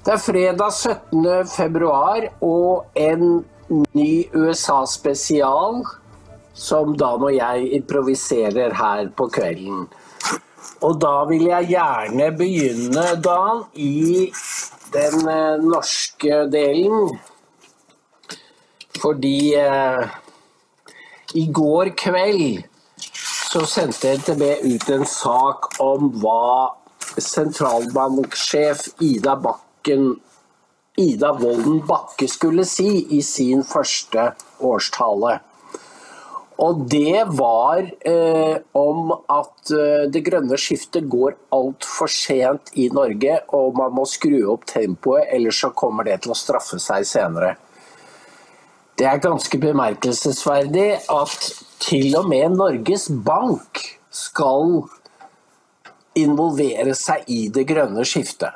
Det er fredag 17. februar og en ny USA-spesial som Dan og jeg improviserer her på kvelden. Og da vil jeg gjerne begynne, Dan, i den eh, norske delen. Fordi eh, i går kveld så sendte NTB ut en sak om hva sentralbanksjef Ida Bakken Ida Wolden Bakke skulle si i sin første årstale. Og det var eh, om at eh, det grønne skiftet går altfor sent i Norge, og man må skru opp tempoet, ellers så kommer det til å straffe seg senere. Det er ganske bemerkelsesverdig at til og med Norges Bank skal involvere seg i det grønne skiftet.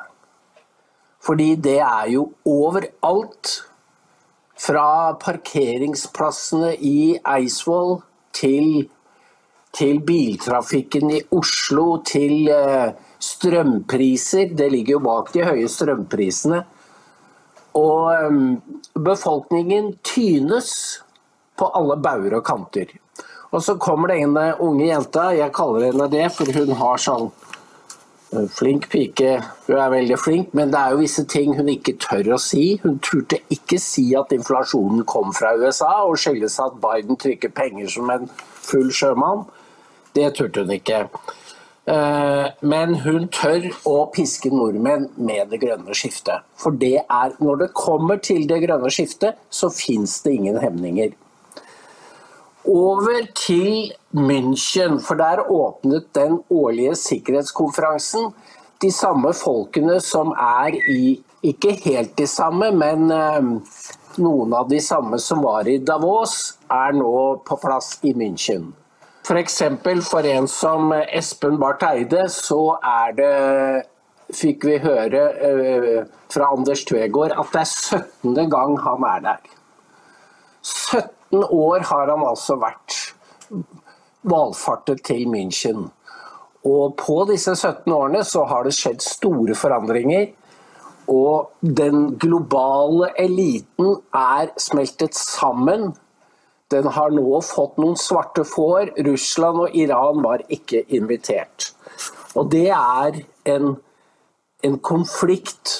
Fordi det er jo overalt. Fra parkeringsplassene i Eidsvoll til, til biltrafikken i Oslo, til eh, strømpriser. Det ligger jo bak de høye strømprisene. Og um, befolkningen tynes på alle bauger og kanter. Og så kommer det en unge jenta, jeg kaller henne det, for hun har sånn Flink pike, hun er veldig flink, men det er jo visse ting hun ikke tør å si. Hun turte ikke si at inflasjonen kom fra USA, og skyldes at Biden trykker penger som en full sjømann. Det turte hun ikke. Eh, men hun tør å piske nordmenn med det grønne skiftet. For det er, når det kommer til det grønne skiftet, så fins det ingen hemninger. Over til München, for der åpnet den årlige sikkerhetskonferansen. De samme folkene som er i Ikke helt de samme, men eh, noen av de samme som var i Davos, er nå på plass i München. F.eks. For, for en som Espen Barth Eide, så er det Fikk vi høre uh, fra Anders Tvegård at det er 17. gang han er der. 17 år har han altså vært valfartet til München. Og på disse 17 årene så har det skjedd store forandringer. Og den globale eliten er smeltet sammen. Den har nå fått noen svarte får. Russland og Iran var ikke invitert. Og det er en, en konflikt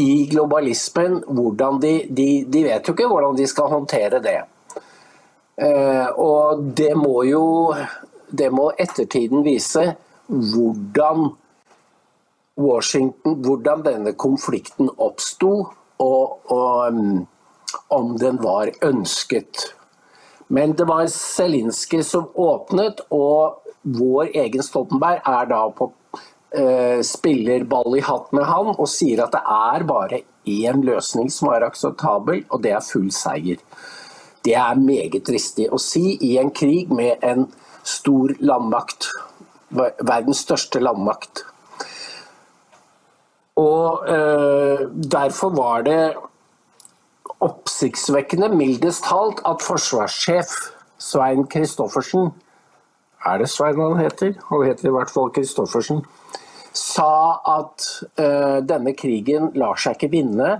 i globalismen. De, de, de vet jo ikke hvordan de skal håndtere det. Eh, og det må jo Det må ettertiden vise hvordan Washington Hvordan denne konflikten oppsto, og, og um, om den var ønsket. Men det var Zelinskyj som åpnet, og vår egen Stoltenberg er da på uh, spiller ball i hatt med han og sier at det er bare én løsning som er akseptabel, og det er full seier. Det er meget dristig å si i en krig med en stor landmakt. Verdens største landmakt. Og eh, derfor var det oppsiktsvekkende, mildest talt, at forsvarssjef Svein Christoffersen Er det Svein han heter? Han heter i hvert fall Christoffersen. Sa at eh, denne krigen lar seg ikke vinne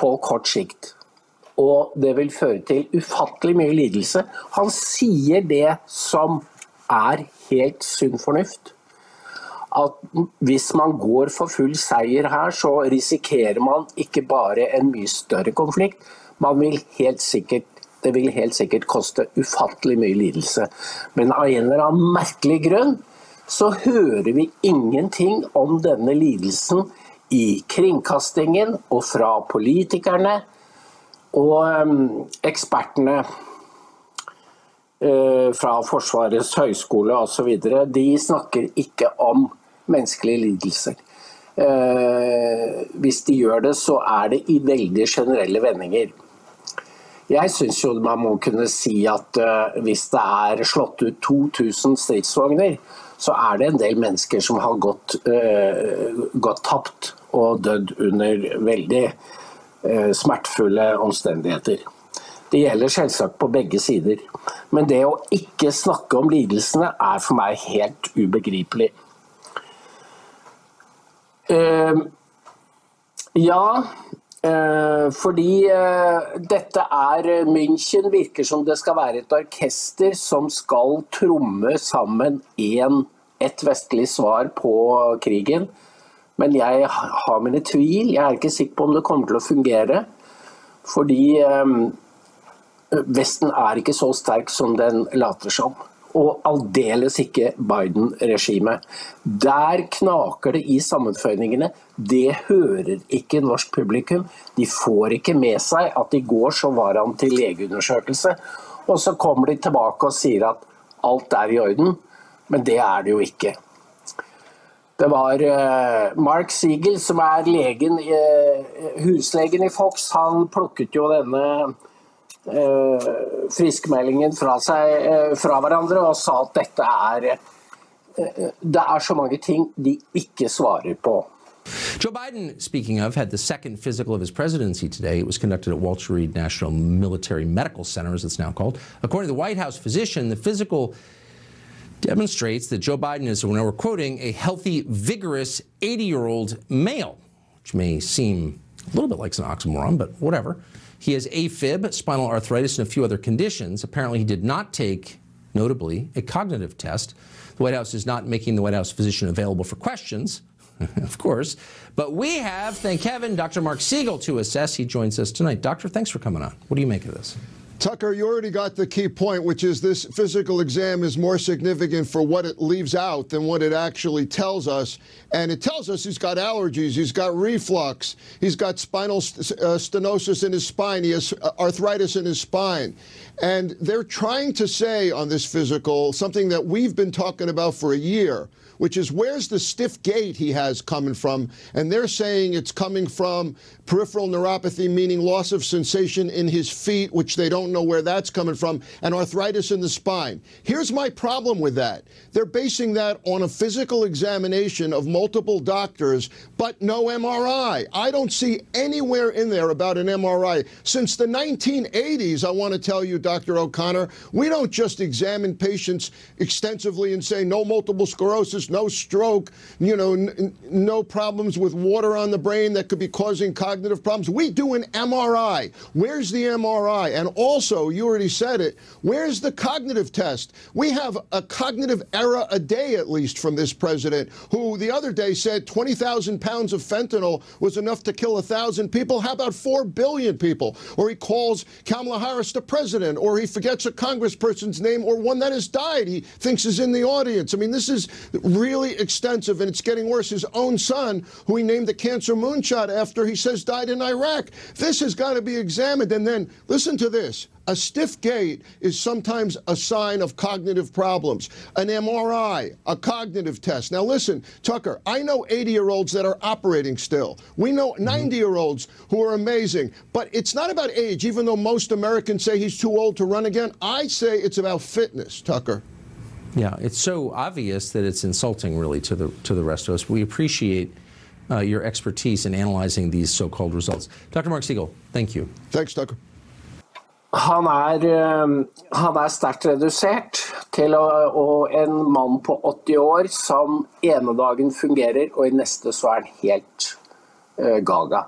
på kort sikt og det vil føre til ufattelig mye lidelse. Han sier det som er helt sunn fornuft. At hvis man går for full seier her, så risikerer man ikke bare en mye større konflikt, man vil helt sikkert det vil helt sikkert koste ufattelig mye lidelse. Men av en eller annen merkelig grunn så hører vi ingenting om denne lidelsen i kringkastingen og fra politikerne og um, ekspertene uh, fra Forsvarets høgskole osv. de snakker ikke om menneskelige lidelser. Uh, hvis de gjør det, så er det i veldig generelle vendinger. Jeg syns jo man må kunne si at uh, hvis det er slått ut 2000 stridsvogner, så er det en del mennesker som har gått, gått tapt og dødd under veldig Eh, smertefulle omstendigheter. Det gjelder selvsagt på begge sider. Men det å ikke snakke om lidelsene er for meg helt ubegripelig. Eh, Ja, eh, fordi eh, dette er München virker som det skal være et orkester som skal tromme sammen én, et vestlig svar på krigen. Men jeg har mine tvil. Jeg er ikke sikker på om det kommer til å fungere. Fordi eh, Vesten er ikke så sterk som den later som og aldeles ikke Biden-regimet. Der knaker det i sammenføyningene. Det hører ikke norsk publikum. De får ikke med seg at i går så var han til legeundersøkelse, og så kommer de tilbake og sier at alt er i orden, men det er det jo ikke. Det var uh, Mark Siegel, som er legen, uh, huslegen i Fox, han plukket jo denne Eh, friskmeldingen fra, seg, eh, fra hverandre og sa at dette er eh, Det er så mange ting de ikke svarer på. Joe Biden, speaking of, had the second physical of his presidency today. It was conducted at Walter Reed National Military Medical Center, as it's now called. According to the White House physician, the physical demonstrates that Joe Biden is, when we're quoting, a healthy, vigorous 80 year old male, which may seem a little bit like an oxymoron, but whatever. He has AFib, spinal arthritis, and a few other conditions. Apparently, he did not take, notably, a cognitive test. The White House is not making the White House physician available for questions, of course. But we have, thank heaven, Dr. Mark Siegel to assess. He joins us tonight. Doctor, thanks for coming on. What do you make of this? Tucker, you already got the key point, which is this physical exam is more significant for what it leaves out than what it actually tells us. And it tells us he's got allergies, he's got reflux, he's got spinal uh, stenosis in his spine, he has uh, arthritis in his spine. And they're trying to say on this physical something that we've been talking about for a year which is where's the stiff gait he has coming from? And they're saying it's coming from peripheral neuropathy, meaning loss of sensation in his feet, which they don't know where that's coming from, and arthritis in the spine. Here's my problem with that. They're basing that on a physical examination of multiple doctors, but no MRI. I don't see anywhere in there about an MRI. Since the 1980s, I want to tell you, Dr. O'Connor, we don't just examine patients extensively and say no multiple sclerosis, no stroke, you know, no problems with water on the brain that could be causing cognitive problems. We do an MRI. Where's the MRI? And also, you already said it, where's the cognitive test? We have a cognitive error a day at least from this president, who the other day said 20,000 pounds of fentanyl was enough to kill a thousand people. How about 4 billion people? Or he calls Kamala Harris the president, or he forgets a congressperson's name, or one that has died he thinks is in the audience. I mean, this is really extensive, and it's getting worse. His own son, who he named the cancer moonshot after, he says died in Iraq. This has got to be examined. And then, listen to this. A stiff gait is sometimes a sign of cognitive problems. An MRI, a cognitive test. Now, listen, Tucker, I know 80 year olds that are operating still. We know mm-hmm. 90 year olds who are amazing. But it's not about age, even though most Americans say he's too old to run again. I say it's about fitness, Tucker. Yeah, it's so obvious that it's insulting, really, to the to the rest of us. We appreciate uh, your expertise in analyzing these so-called results. Dr. Mark Siegel, thank you. Thanks, Tucker. Han er, eh, han er sterkt redusert til å, og en mann på 80 år som ene dagen fungerer, og i neste så er han helt uh, gaga.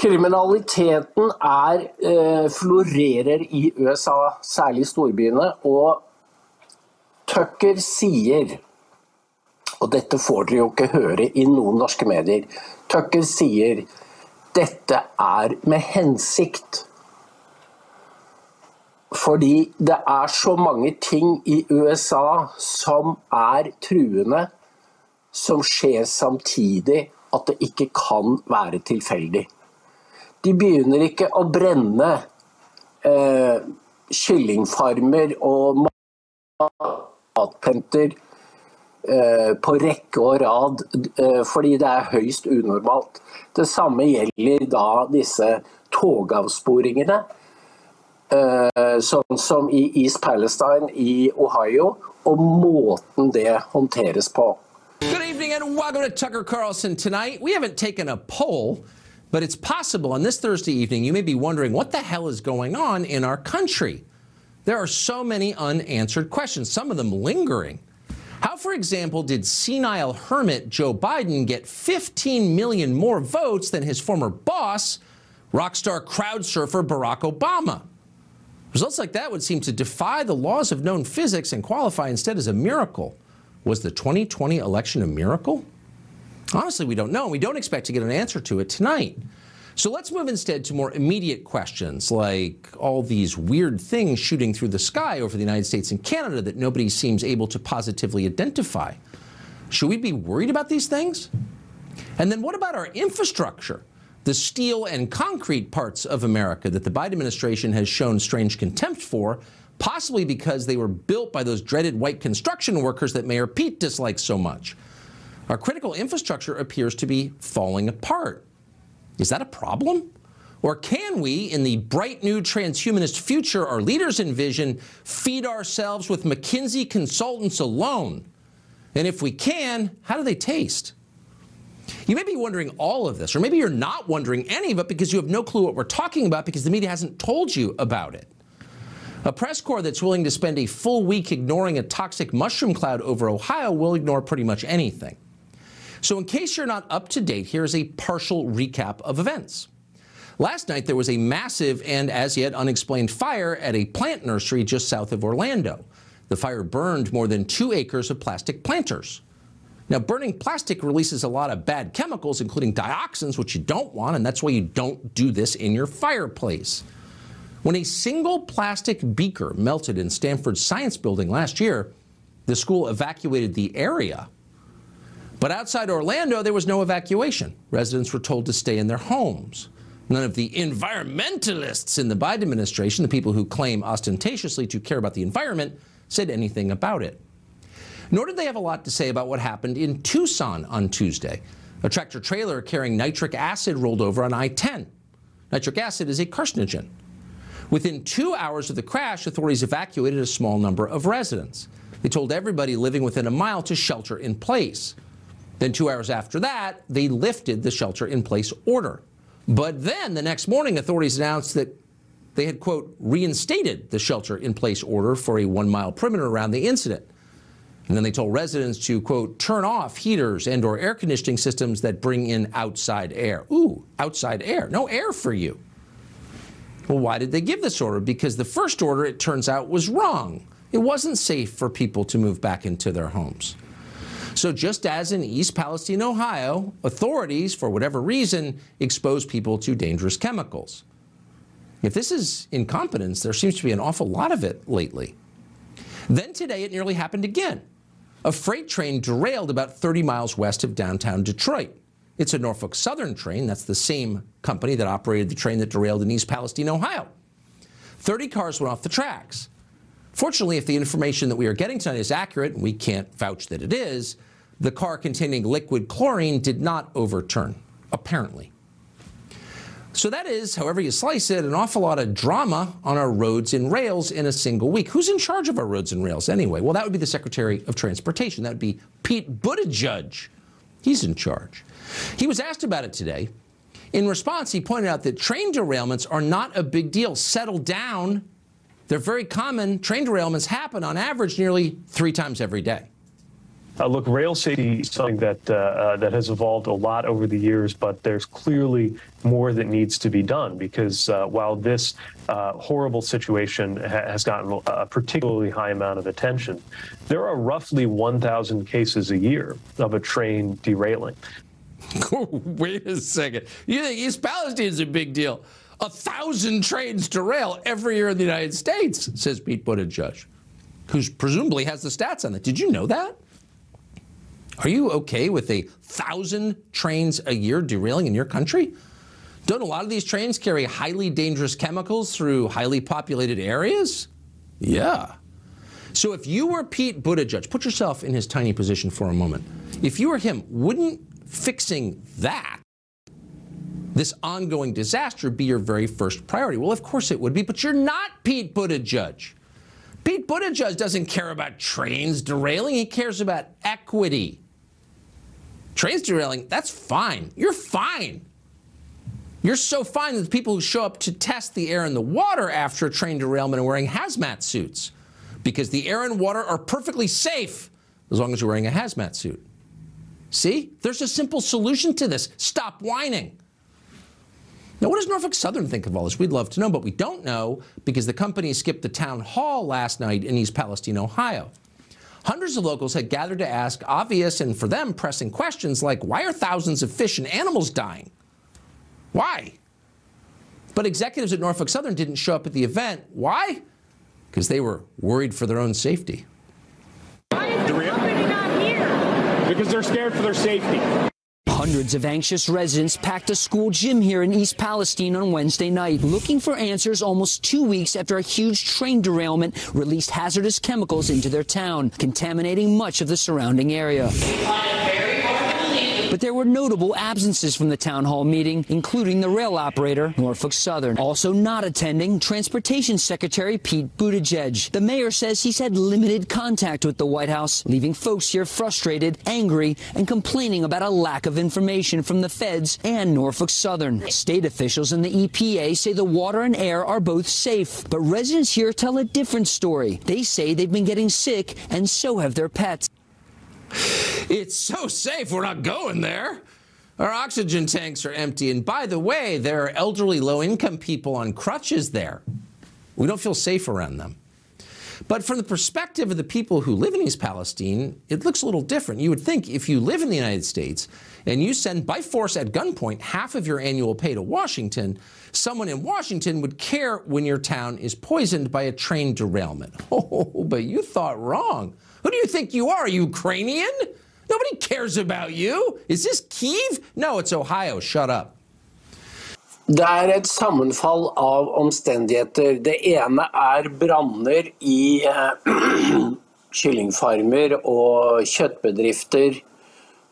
Kriminaliteten er, uh, florerer i USA, særlig i storbyene, og Tucker sier og dette får dere jo ikke høre i noen norske medier. Tucker sier dette er med hensikt. Fordi det er så mange ting i USA som er truende, som skjer samtidig at det ikke kan være tilfeldig. De begynner ikke å brenne eh, kyllingfarmer og matpenter eh, på rekke og rad eh, fordi det er høyst unormalt. Det samme gjelder da disse togavsporingene. Uh, sånn som i East Palestine i Ohio, og måten det håndteres på. Good evening and welcome to Tucker Carlson tonight. We haven't taken a poll, but it's possible on this Thursday evening you may be wondering what the hell is going on in our country. There are so many unanswered questions, some of them lingering. How, for example, did senile hermit Joe Biden get 15 million more votes than his former boss, rock star crowd surfer Barack Obama? Results like that would seem to defy the laws of known physics and qualify instead as a miracle. Was the 2020 election a miracle? Honestly, we don't know, and we don't expect to get an answer to it tonight. So let's move instead to more immediate questions like all these weird things shooting through the sky over the United States and Canada that nobody seems able to positively identify. Should we be worried about these things? And then what about our infrastructure? The steel and concrete parts of America that the Biden administration has shown strange contempt for, possibly because they were built by those dreaded white construction workers that Mayor Pete dislikes so much. Our critical infrastructure appears to be falling apart. Is that a problem? Or can we, in the bright new transhumanist future our leaders envision, feed ourselves with McKinsey consultants alone? And if we can, how do they taste? You may be wondering all of this, or maybe you're not wondering any of it because you have no clue what we're talking about because the media hasn't told you about it. A press corps that's willing to spend a full week ignoring a toxic mushroom cloud over Ohio will ignore pretty much anything. So in case you're not up to date, here's a partial recap of events. Last night, there was a massive and as yet unexplained fire at a plant nursery just south of Orlando. The fire burned more than two acres of plastic planters. Now, burning plastic releases a lot of bad chemicals, including dioxins, which you don't want, and that's why you don't do this in your fireplace. When a single plastic beaker melted in Stanford's science building last year, the school evacuated the area but outside Orlando, there was no evacuation. Residents were told to stay in their homes. None of the environmentalists in the Biden administration, the people who claim ostentatiously to care about the environment, said anything about it. Nor did they have a lot to say about what happened in Tucson on Tuesday. A tractor trailer carrying nitric acid rolled over on I 10. Nitric acid is a carcinogen. Within two hours of the crash, authorities evacuated a small number of residents. They told everybody living within a mile to shelter in place. Then two hours after that, they lifted the shelter in place order. But then the next morning, authorities announced that they had, quote, reinstated the shelter in place order for a one mile perimeter around the incident. And then they told residents to, quote, turn off heaters and or air conditioning systems that bring in outside air. Ooh, outside air. No air for you. Well, why did they give this order? Because the first order, it turns out, was wrong. It wasn't safe for people to move back into their homes. So just as in East Palestine, Ohio, authorities, for whatever reason, expose people to dangerous chemicals. If this is incompetence, there seems to be an awful lot of it lately. Then today it nearly happened again. A freight train derailed about 30 miles west of downtown Detroit. It's a Norfolk Southern train. That's the same company that operated the train that derailed in East Palestine, Ohio. 30 cars went off the tracks. Fortunately, if the information that we are getting tonight is accurate, and we can't vouch that it is, the car containing liquid chlorine did not overturn, apparently. So that is, however you slice it, an awful lot of drama on our roads and rails in a single week. Who's in charge of our roads and rails anyway? Well, that would be the Secretary of Transportation. That would be Pete Buttigieg. He's in charge. He was asked about it today. In response, he pointed out that train derailments are not a big deal. Settle down. They're very common. Train derailments happen on average nearly three times every day. Uh, look, rail safety is something that uh, uh, that has evolved a lot over the years, but there's clearly more that needs to be done because uh, while this uh, horrible situation ha- has gotten a particularly high amount of attention, there are roughly 1,000 cases a year of a train derailing. Wait a second. You think East Palestine is a big deal? A thousand trains derail every year in the United States, says Pete Buttigieg, judge, who presumably has the stats on it. Did you know that? Are you okay with a thousand trains a year derailing in your country? Don't a lot of these trains carry highly dangerous chemicals through highly populated areas? Yeah. So if you were Pete Buttigieg, put yourself in his tiny position for a moment. If you were him, wouldn't fixing that, this ongoing disaster, be your very first priority? Well, of course it would be, but you're not Pete Buttigieg. Pete Buttigieg doesn't care about trains derailing, he cares about equity. Trains derailing, that's fine. You're fine. You're so fine that the people who show up to test the air and the water after a train derailment are wearing hazmat suits because the air and water are perfectly safe as long as you're wearing a hazmat suit. See? There's a simple solution to this. Stop whining. Now, what does Norfolk Southern think of all this? We'd love to know, but we don't know because the company skipped the town hall last night in East Palestine, Ohio. Hundreds of locals had gathered to ask obvious and for them pressing questions like why are thousands of fish and animals dying? Why? But executives at Norfolk Southern didn't show up at the event. Why? Because they were worried for their own safety. Why is the company not here? because they're scared for their safety. Hundreds of anxious residents packed a school gym here in East Palestine on Wednesday night, looking for answers almost two weeks after a huge train derailment released hazardous chemicals into their town, contaminating much of the surrounding area. But there were notable absences from the town hall meeting, including the rail operator, Norfolk Southern. Also not attending, Transportation Secretary Pete Buttigieg. The mayor says he's had limited contact with the White House, leaving folks here frustrated, angry, and complaining about a lack of information from the feds and Norfolk Southern. State officials and the EPA say the water and air are both safe, but residents here tell a different story. They say they've been getting sick, and so have their pets. It's so safe, we're not going there. Our oxygen tanks are empty. And by the way, there are elderly, low income people on crutches there. We don't feel safe around them. But from the perspective of the people who live in East Palestine, it looks a little different. You would think if you live in the United States and you send by force at gunpoint half of your annual pay to Washington, someone in Washington would care when your town is poisoned by a train derailment. Oh, but you thought wrong. Who do you think you are? Ukrainian? Nobody cares about you. Is this Kiev? No, it's Ohio. Shut up. Det er et sammenfall av omstendigheter. Det ene er branner i eh, kyllingfarmer og kjøttbedrifter.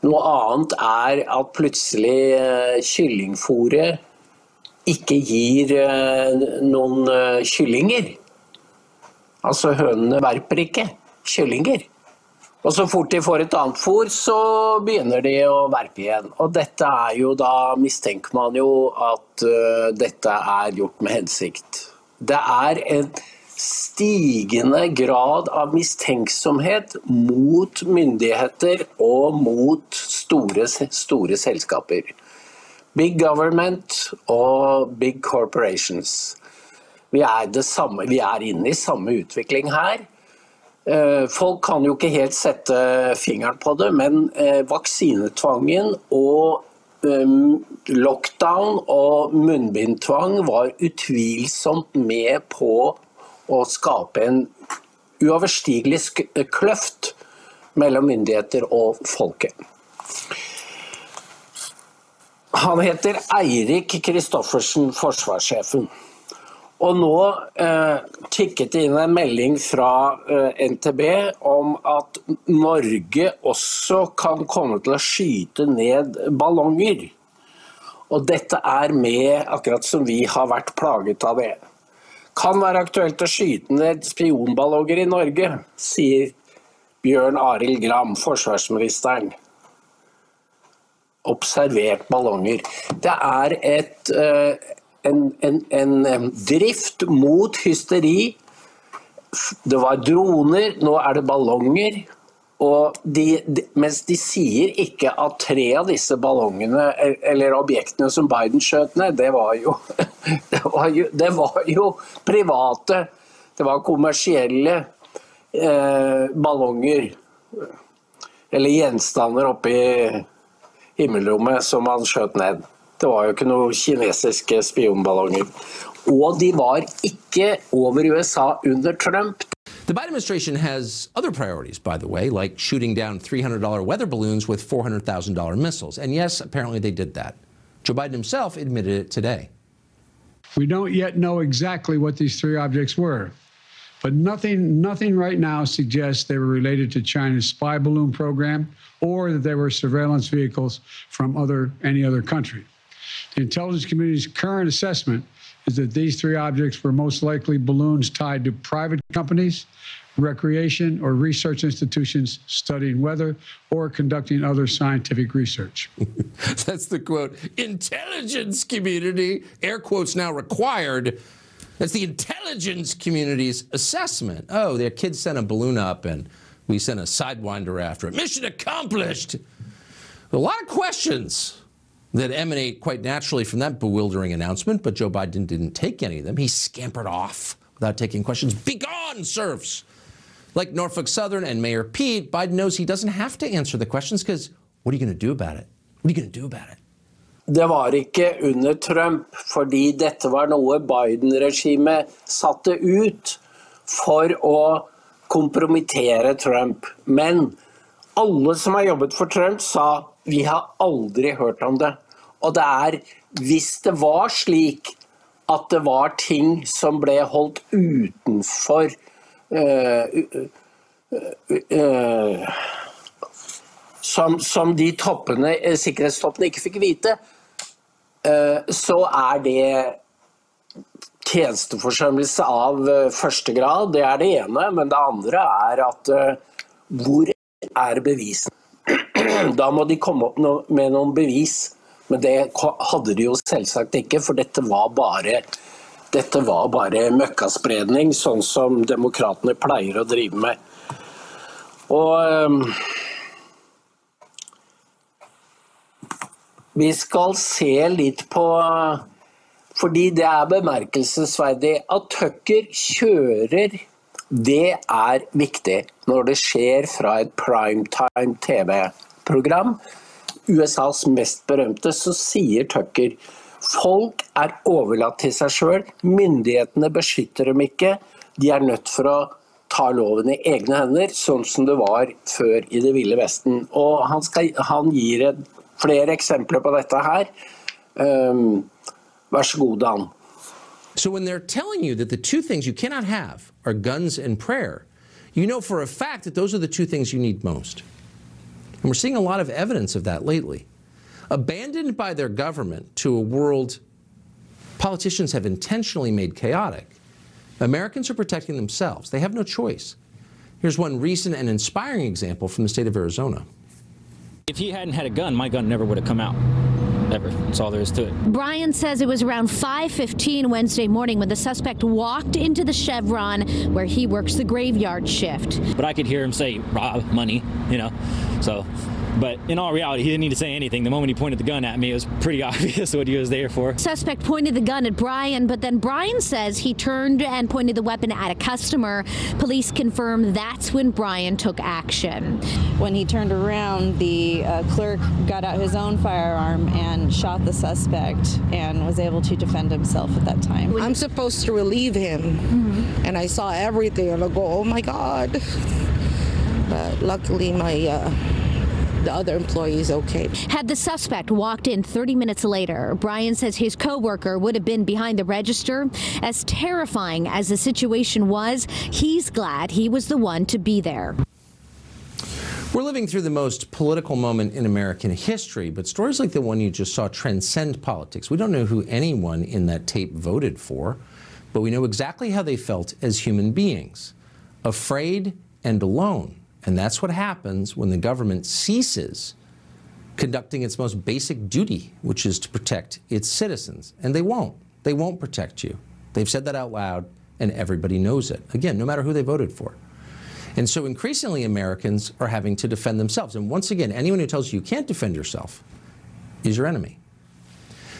Noe annet er at plutselig eh, kyllingfôret ikke gir eh, noen eh, kyllinger. Altså hønene verper ikke kyllinger. Og så fort de får et annet fôr, så begynner de å verpe igjen. Og dette er jo da mistenker man jo at uh, dette er gjort med hensikt. Det er en stigende grad av mistenksomhet mot myndigheter og mot store, store selskaper. Big government og big corporations. Vi er, samme, vi er inne i samme utvikling her. Eh, Folk kan jo ikke helt sette fingeren på det, men eh, vaksinetvangen og eh, lockdown og munnbindtvang var utvilsomt med på å skape en uoverstigelig kløft mellom myndigheter og folket. Han heter Eirik Kristoffersen, forsvarssjefen. Og nå eh, tikket det inn en melding fra eh, NTB om at Norge også kan komme til å skyte ned ballonger. Og dette er med, akkurat som vi har vært plaget av det. Kan være aktuelt å skyte ned spionballonger i Norge, sier Bjørn Arild Gram, forsvarsministeren. Observert ballonger. Det er et eh, en, en, en drift mot hysteri. Det var droner, nå er det ballonger. Og de, de, mens de sier ikke at tre av disse ballongene, eller objektene som Biden skjøt ned, det var jo, det var jo, det var jo private, det var kommersielle eh, ballonger. Eller gjenstander oppe i himmelrommet som han skjøt ned. Det var jo ikke noen kinesiske spionballonger. Og de var ikke over USA under Trump. The Biden administration has other priorities, by the way, like shooting down $300 weather balloons with $400,000 missiles. And yes, apparently they did that. Joe Biden himself admitted it today. We don't yet know exactly what these three objects were, but nothing, nothing right now suggests they were related to China's spy balloon program or that they were surveillance vehicles from other, any other country. The intelligence community's current assessment is that these three objects were most likely balloons tied to private companies, recreation or research institutions studying weather or conducting other scientific research. That's the quote. Intelligence community, air quotes now required. That's the intelligence community's assessment. Oh, their kids sent a balloon up and We sent a sidewinder after it. Mission accomplished. A lot of questions that emanate quite naturally from that bewildering announcement, but Joe Biden didn't take any of them. He scampered off without taking questions. Begone, serfs! Like Norfolk Southern and Mayor Pete, Biden knows he doesn't have to answer the questions because what are you going to do about it? What are you going to do about it? Det var ikke under Trump, fordi dette var noe Biden-regimet satte ut for å kompromittere Trump. Men alle som har jobbet for Trump, sa vi har aldri hørt om det. Og det er hvis det var slik at det var ting som ble holdt utenfor øh, øh, øh, som, som de toppene, eh, sikkerhetstoppene ikke fikk vite, eh, så er det tjenesteforsømmelse av eh, første grad. Det er det ene. Men det andre er at hvor er bevisene? Da må de komme opp med noen bevis. Men det hadde de jo selvsagt ikke, for dette var bare dette var bare møkkaspredning, sånn som demokratene pleier å drive med. Og eh, Vi skal se litt på Fordi det er bemerkelsesverdig at Tucker kjører. Det er viktig når det skjer fra et primetime TV-program. USAs mest berømte, så sier Tucker folk er overlatt til seg sjøl. Myndighetene beskytter dem ikke. De er nødt for å ta loven i egne hender, sånn som det var før i det ville Vesten. Og han, skal, han gir flere eksempler på dette her. Um, vær så god, Dan. So when they're telling you that the two things you cannot have are guns and prayer, you know for a fact that those are the two things you need most. And we're seeing a lot of evidence of that lately. Abandoned by their government to a world politicians have intentionally made chaotic, Americans are protecting themselves. They have no choice. Here's one recent and inspiring example from the state of Arizona. If he hadn't had a gun, my gun never would have come out. Ever. That's all there is to it. Brian says it was around 5:15 Wednesday morning when the suspect walked into the Chevron where he works the graveyard shift. But I could hear him say, rob money, you know. So, but in all reality, he didn't need to say anything. The moment he pointed the gun at me, it was pretty obvious what he was there for. Suspect pointed the gun at Brian, but then Brian says he turned and pointed the weapon at a customer. Police confirm that's when Brian took action. When he turned around, the uh, clerk got out his own firearm and shot the suspect and was able to defend himself at that time. I'm supposed to relieve him, and I saw everything, and I go, "Oh my God!" But luckily, my uh, the other employee is okay. Had the suspect walked in 30 minutes later, Brian says his coworker would have been behind the register. As terrifying as the situation was, he's glad he was the one to be there. We're living through the most political moment in American history, but stories like the one you just saw transcend politics. We don't know who anyone in that tape voted for, but we know exactly how they felt as human beings afraid and alone. And that's what happens when the government ceases conducting its most basic duty, which is to protect its citizens. And they won't. They won't protect you. They've said that out loud, and everybody knows it. Again, no matter who they voted for. And so increasingly, Americans are having to defend themselves. And once again, anyone who tells you you can't defend yourself is your enemy.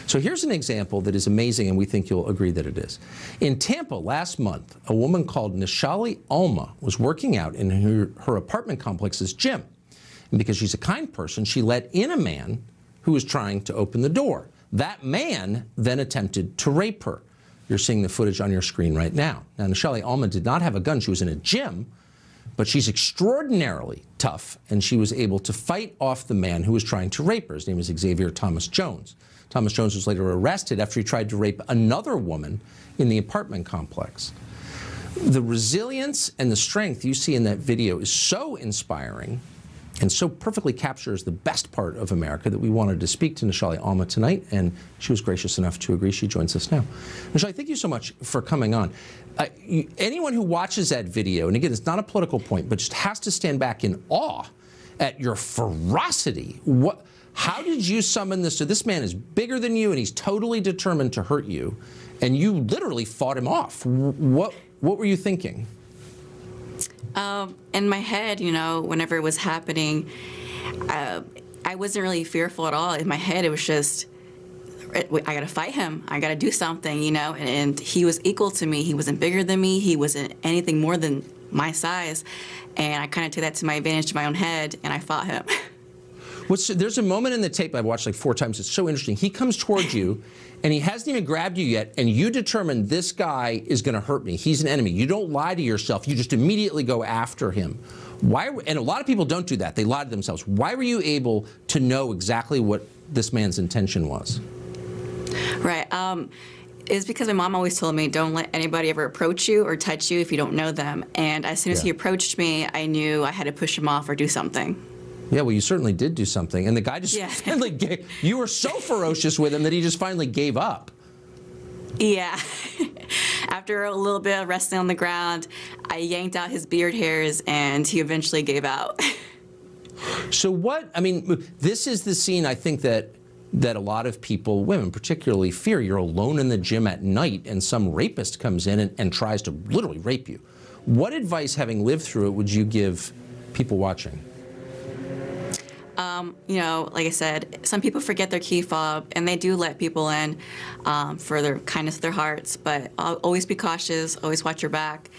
So here's an example that is amazing, and we think you'll agree that it is. In Tampa last month, a woman called Nishali Alma was working out in her, her apartment complex's gym. And because she's a kind person, she let in a man who was trying to open the door. That man then attempted to rape her. You're seeing the footage on your screen right now. Now, Nishali Alma did not have a gun. She was in a gym, but she's extraordinarily tough, and she was able to fight off the man who was trying to rape her. His name is Xavier Thomas Jones. Thomas Jones was later arrested after he tried to rape another woman in the apartment complex. The resilience and the strength you see in that video is so inspiring and so perfectly captures the best part of America that we wanted to speak to Nishali Alma tonight, and she was gracious enough to agree. She joins us now. Nishali, thank you so much for coming on. Uh, you, anyone who watches that video, and again, it's not a political point, but just has to stand back in awe at your ferocity. What? How did you summon this? So this man is bigger than you, and he's totally determined to hurt you, and you literally fought him off. What? What were you thinking? Um, in my head, you know, whenever it was happening, uh, I wasn't really fearful at all. In my head, it was just, I got to fight him. I got to do something, you know. And, and he was equal to me. He wasn't bigger than me. He wasn't anything more than my size. And I kind of took that to my advantage to my own head, and I fought him. What's, there's a moment in the tape I've watched like four times. It's so interesting. He comes towards you, and he hasn't even grabbed you yet, and you determine this guy is going to hurt me. He's an enemy. You don't lie to yourself. You just immediately go after him. Why? And a lot of people don't do that. They lie to themselves. Why were you able to know exactly what this man's intention was? Right. Um, it's because my mom always told me don't let anybody ever approach you or touch you if you don't know them. And as soon as Yeah. he approached me, I knew I had to push him off or do something. Yeah, well, you certainly did do something, and the guy just Yeah. finally gave. You were so ferocious with him that he just finally gave up. Yeah. After a little bit of wrestling on the ground, I yanked out his beard hairs and he eventually gave out. So what? I mean, this is the scene I think that that a lot of people, women particularly, fear. You're alone in the gym at night, and some rapist comes in and, and tries to literally rape you. What advice, having lived through it, would you give people watching? Um, you know, like I said, some people forget their key fob and they do let people in um, for their kindness of their hearts, but al- always be cautious, always watch your back.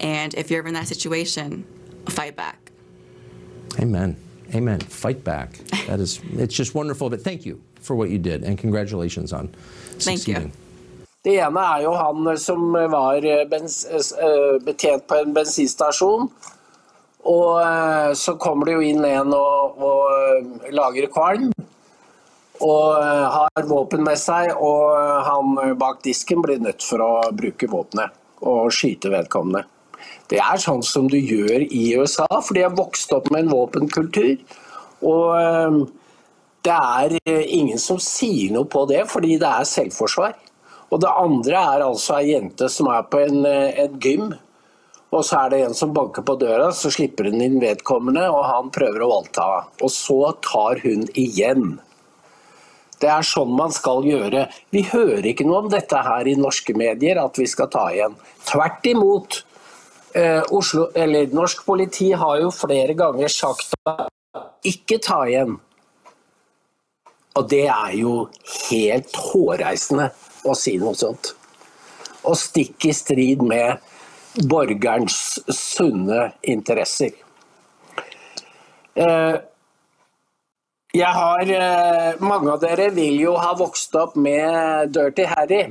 And if you're ever in that situation, fight back. Amen. Amen. Fight back. That is. It's just wonderful. But thank you for what you did, and congratulations on Thank you. succeeding. Det ene er jo han som var eh, bens, eh, betjent på en bensinstasjon. Og eh, så kommer det jo inn en og, og eh, lager kvalm. Og eh, har våpen med seg, og han bak disken blir nødt for å bruke våpenet og skyte vedkommende. Det er sånn som du gjør i USA, for de har vokst opp med en våpenkultur. Og det er ingen som sier noe på det, fordi det er selvforsvar. Og det andre er altså ei jente som er på en, en gym. Og så er det en som banker på døra, så slipper hun inn vedkommende, og han prøver å voldta. Og så tar hun igjen. Det er sånn man skal gjøre. Vi hører ikke noe om dette her i norske medier, at vi skal ta igjen. Tvert imot. Eh, Oslo, eller norsk politi har jo flere ganger sagt ikke ta igjen. Og det er jo helt hårreisende å si noe sånt. Og stikk i strid med borgerens sunne interesser. Eh, Jeg har eh, Mange av dere vil jo ha vokst opp med Dirty Harry.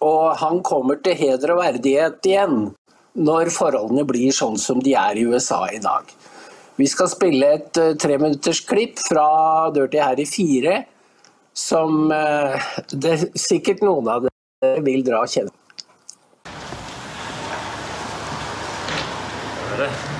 Og han kommer til heder og verdighet igjen når forholdene blir sånn som de er i USA i dag. Vi skal spille et uh, treminuttersklipp fra Dirty Harry 4, som eh, det, sikkert noen av dere vil dra kjenne. det.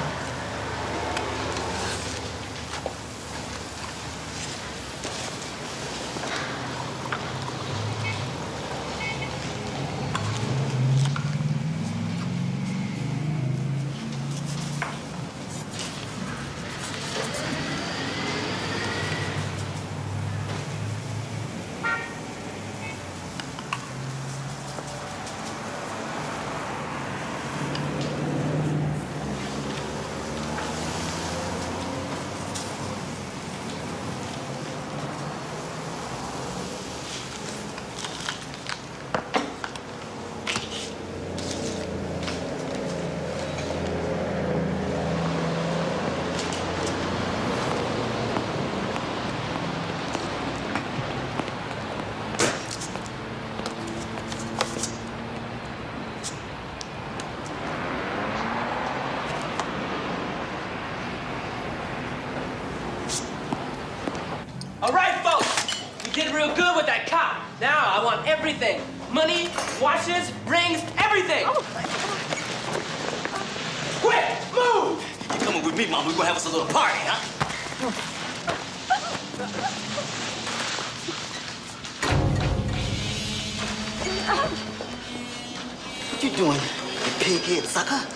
Everything money, watches, rings, everything. Oh. Quick, move! You coming with me, Mom? We're gonna have us a little party, huh? What you doing, you pighead sucker?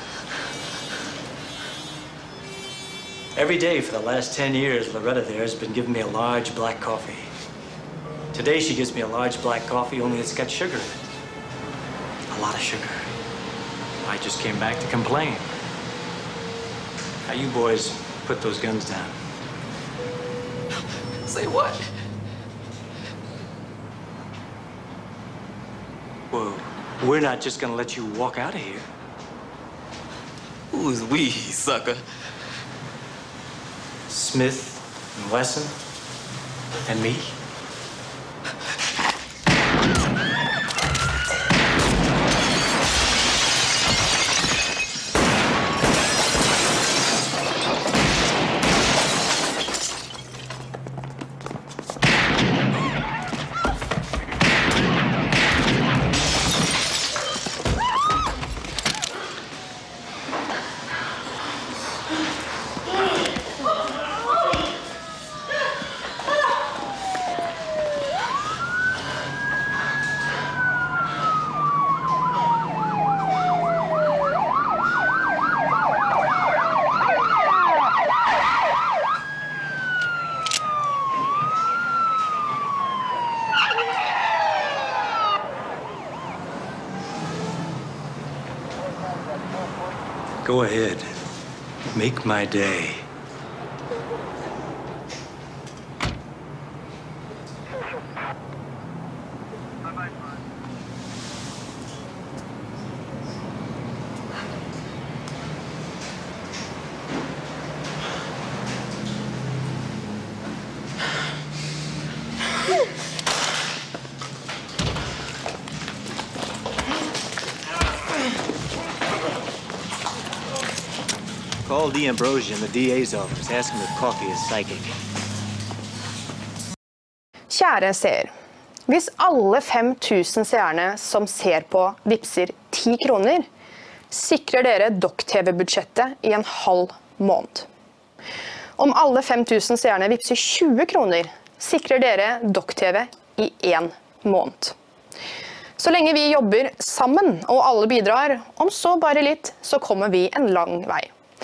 Every day for the last 10 years, Loretta there has been giving me a large black coffee. Today, she gives me a large black coffee, only it's got sugar in it. A lot of sugar. I just came back to complain. Now, you boys put those guns down. Say what? Whoa. We're not just gonna let you walk out of here. Who's we, sucker? Smith and Wesson and me. Go ahead. Make my day. D. Ambrosian, the DA's office. Ask if coffee is psychic. Kjære seer. Hvis alle 5000 seerne som ser på, vippser 10 kroner, sikrer dere Dokk-TV-budsjettet i en halv måned. Om alle 5000 seerne vippser 20 kroner, sikrer dere Dokk-TV i én måned. Så lenge vi jobber sammen og alle bidrar, om så bare litt, så kommer vi en lang vei.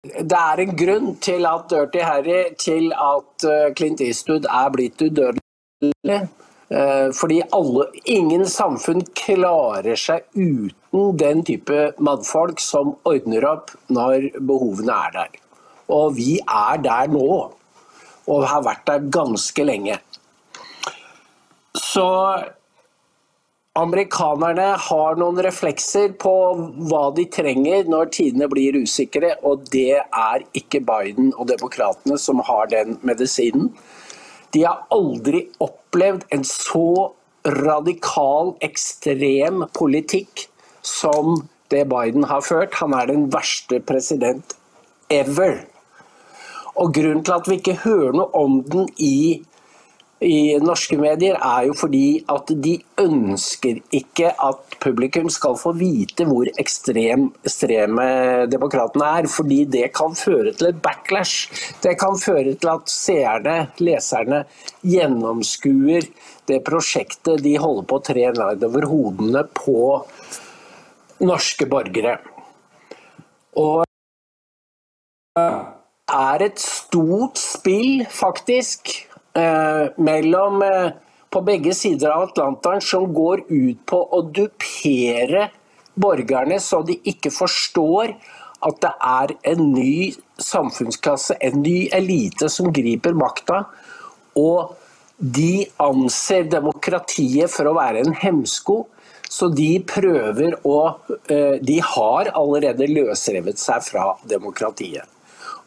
Det er en grunn til at Dirty Harry, til at eh, Clint Eastwood er blitt udødelig. Eh, Fordi alle, ingen samfunn klarer seg uten den type mannfolk som ordner opp når behovene er der. Og vi er der nå, og har vært der ganske lenge. Så amerikanerne har noen reflekser på hva de trenger når tidene blir usikre, og det er ikke Biden og demokratene som har den medisinen. De har aldri opplevd en så radikal, ekstrem politikk som det Biden har ført. Han er den verste president ever. Og grunnen til at vi ikke hører noe om den i i norske medier, er jo fordi at de ønsker ikke at publikum skal få vite hvor ekstrem, ekstreme demokratene er. Fordi det kan føre til et backlash. Det kan føre til at seerne, leserne, gjennomskuer det prosjektet de holder på å tre ned over hodene på norske borgere. Og er et stort spill, faktisk, eh, mellom eh, på begge sider av Atlanteren som går ut på å dupere borgerne så de ikke forstår at det er en ny samfunnsklasse, en ny elite som griper makta. Og de anser demokratiet for å være en hemsko. Så de prøver å eh, De har allerede løsrevet seg fra demokratiet.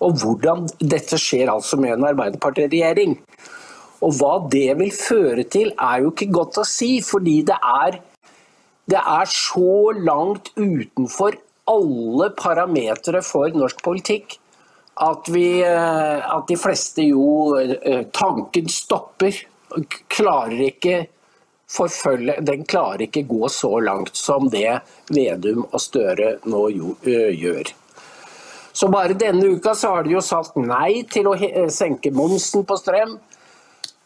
Og hvordan dette skjer altså med en Arbeiderparti-regjering. Og hva det vil føre til, er jo ikke godt å si, fordi det er, det er så langt utenfor alle parametere for norsk politikk at, vi, eh, at de fleste jo eh, Tanken stopper. Klarer ikke forfølge Den klarer ikke gå så langt som det Vedum og Støre nå jo, gjør. Så bare denne uka så har de jo sagt nei til å senke momsen på strøm.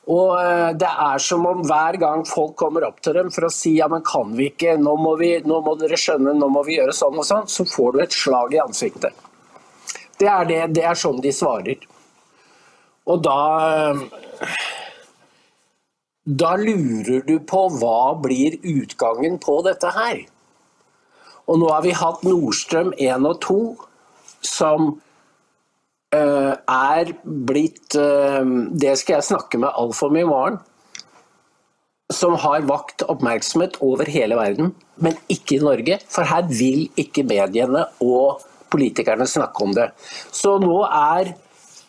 Og eh, det er som om hver gang folk kommer opp til dem for å si ja, men kan vi ikke, nå må, vi, nå må dere skjønne, nå må vi gjøre sånn og sånn, så får du et slag i ansiktet. Det er, det, det er sånn de svarer. Og da eh, Da lurer du på hva blir utgangen på dette her. Og nå har vi hatt Nordstrøm 1 og 2, som er blitt eh, Det skal jeg snakke med Alf om i morgen. Som har vakt oppmerksomhet over hele verden, men ikke i Norge. For her vil ikke mediene og politikerne snakke om det. Så nå er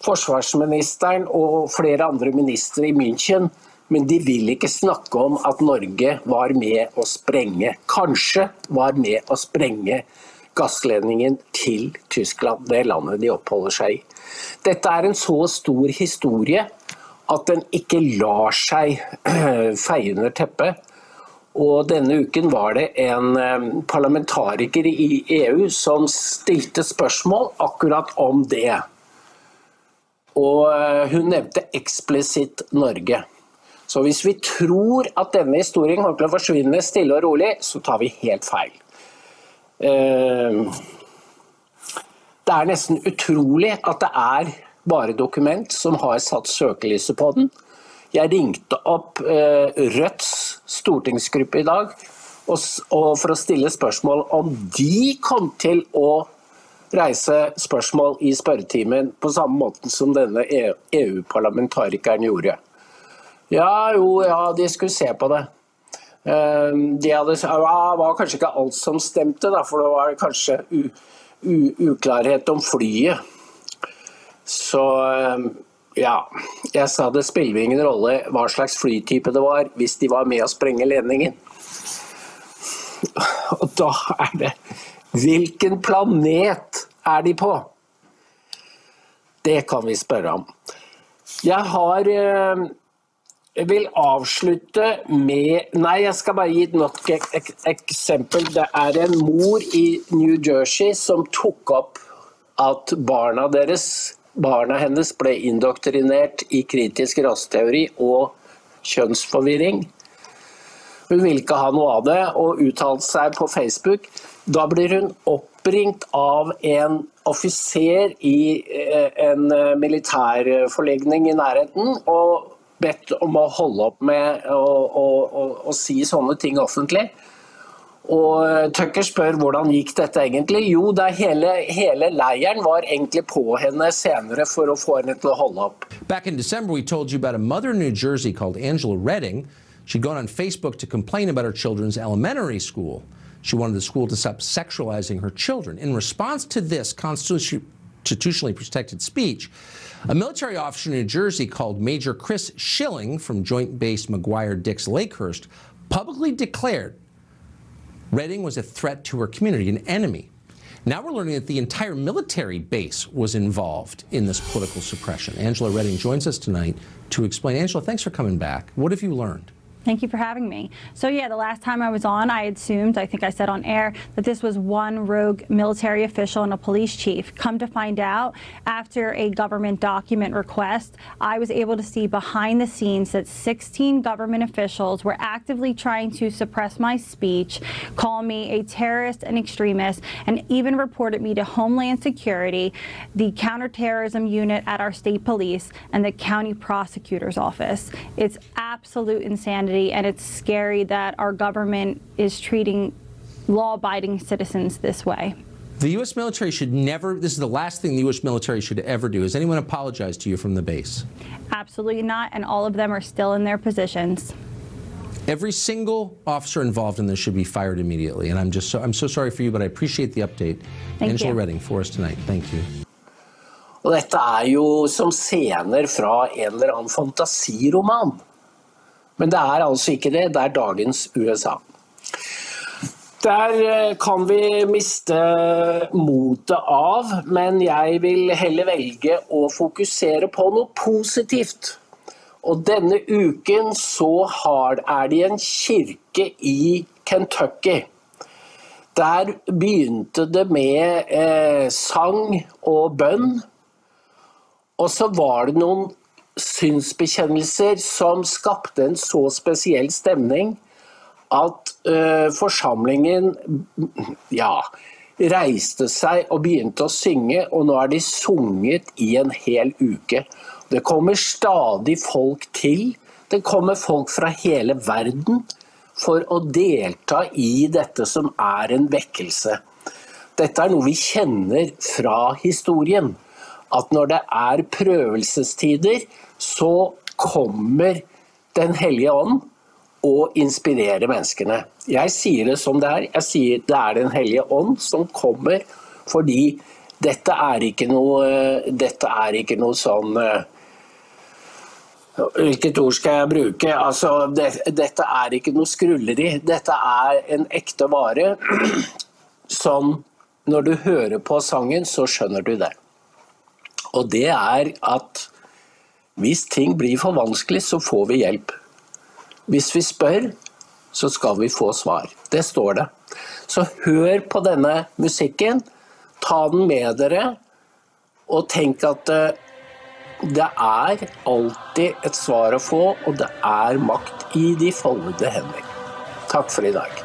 forsvarsministeren og flere andre ministre i München, men de vil ikke snakke om at Norge var med å sprenge. Kanskje var med å sprenge gassledningen til Tyskland, det landet de oppholder seg i. Dette er en så stor historie at den ikke lar seg feie under teppet. Og denne uken var det en parlamentariker i EU som stilte spørsmål akkurat om det. Og eh, hun nevnte eksplisitt Norge. Så hvis vi tror at denne historien kommer til å forsvinne stille og rolig, så tar vi helt feil. Eh, Det er nesten utrolig at det er bare dokument som har satt søkelyset på den. Jeg ringte opp eh, Rødts stortingsgruppe i dag for å stille spørsmål om de kom til å reise spørsmål i spørretimen på samme måte som denne E- EU-parlamentarikeren gjorde. Ja, jo, ja, de skulle se på det. Eh, De hadde, ja, det var kanskje ikke alt som stemte, da, for det var kanskje uklarhet om flyet. Så eh, ja, jeg sa det spiller ingen rolle hva slags flytype det var, hvis de var med å sprenge ledningen. Og da er det Hvilken planet er de på? Det kan vi spørre om. Jeg har eh, Jeg vil avslutte med Nei, jeg skal bare gi et nok ek ek eksempel. Det er en mor i New Jersey som tok opp at barna deres Barna hennes ble indoktrinert i kritisk raseteori og kjønnsforvirring. Hun vil ikke ha noe av det og uttalte seg på Facebook. Da blir hun oppringt av en offiser i eh, en militærforligning militærforlegning i nærheten og bedt om å holde opp med å, si sånne ting offentlig. Og eh, Tucker spør hvordan gikk dette egentlig. Jo, det hele, hele leiren var egentlig på henne senere for å få henne til å holde opp. Back in December, we told you about a mother in New Jersey called Angela Redding. She'd gone on Facebook to complain about her children's elementary school. She wanted the school to stop sexualizing her children. In response to this constitu- constitutionally protected speech, a military officer in New Jersey called Major Chris Schilling from Joint Base McGuire Dix Lakehurst publicly declared Redding was a threat to her community, an enemy. Now we're learning that the entire military base was involved in this political suppression. Angela Redding joins us tonight to explain. Angela, thanks for coming back. What have you learned? Thank you for having me. So yeah, the last time I was on, I assumed, I think I said on air, that this was one rogue military official and a police chief. Come to find out, after a government document request, I was able to see behind the scenes that 16 government officials were actively trying to suppress my speech, call me a terrorist and extremist, and even reported me to Homeland Security, the counterterrorism unit at our state police, and the county prosecutor's office. It's absolute insanity, and it's scary that our government is treating law abiding citizens this way. The U.S. military should never, this is the last thing the U.S. military should ever do. Has anyone apologized to you from the base? Absolutely not, and all of them are still in their positions. Every single officer involved in this should be fired immediately. And I'm just so, I'm so sorry for you, but I appreciate the update. Thank Angela you. Redding for us tonight. Thank you. Og dette er jo som scener fra en eller annen fantasiroman. Men det er altså ikke det. Det er dagens USA. Der eh, kan vi miste motet av, men jeg vil heller velge å fokusere på noe positivt. Og denne uken så har, er det en kirke i Kentucky. Der begynte det med eh, sang og bønn. Og så var det noen synsbekjennelser som skapte en så spesiell stemning at uh, forsamlingen ja, reiste seg og begynte å synge, og nå er de sunget i en hel uke. Det kommer stadig folk til. Det kommer folk fra hele verden for å delta i dette som er en vekkelse. Dette er noe vi kjenner fra historien. At når det er prøvelsestider, så kommer Den hellige ånd og inspirerer menneskene. Jeg sier det som det er. Jeg sier det er Den hellige ånd som kommer fordi dette er ikke noe, dette er ikke noe sånn eh, Hvilket ord skal jeg bruke? Altså, det, dette er ikke noe skrulleri. Dette er en ekte vare. Som når du hører på sangen, så skjønner du det. Og det er at hvis ting blir for vanskelig, så får vi hjelp. Hvis vi spør, så skal vi få svar. Det står det. Så hør på denne musikken, ta den med dere, og tenk at eh, det er alltid et svar å få, og det er makt i de foldede hender. Takk for i dag.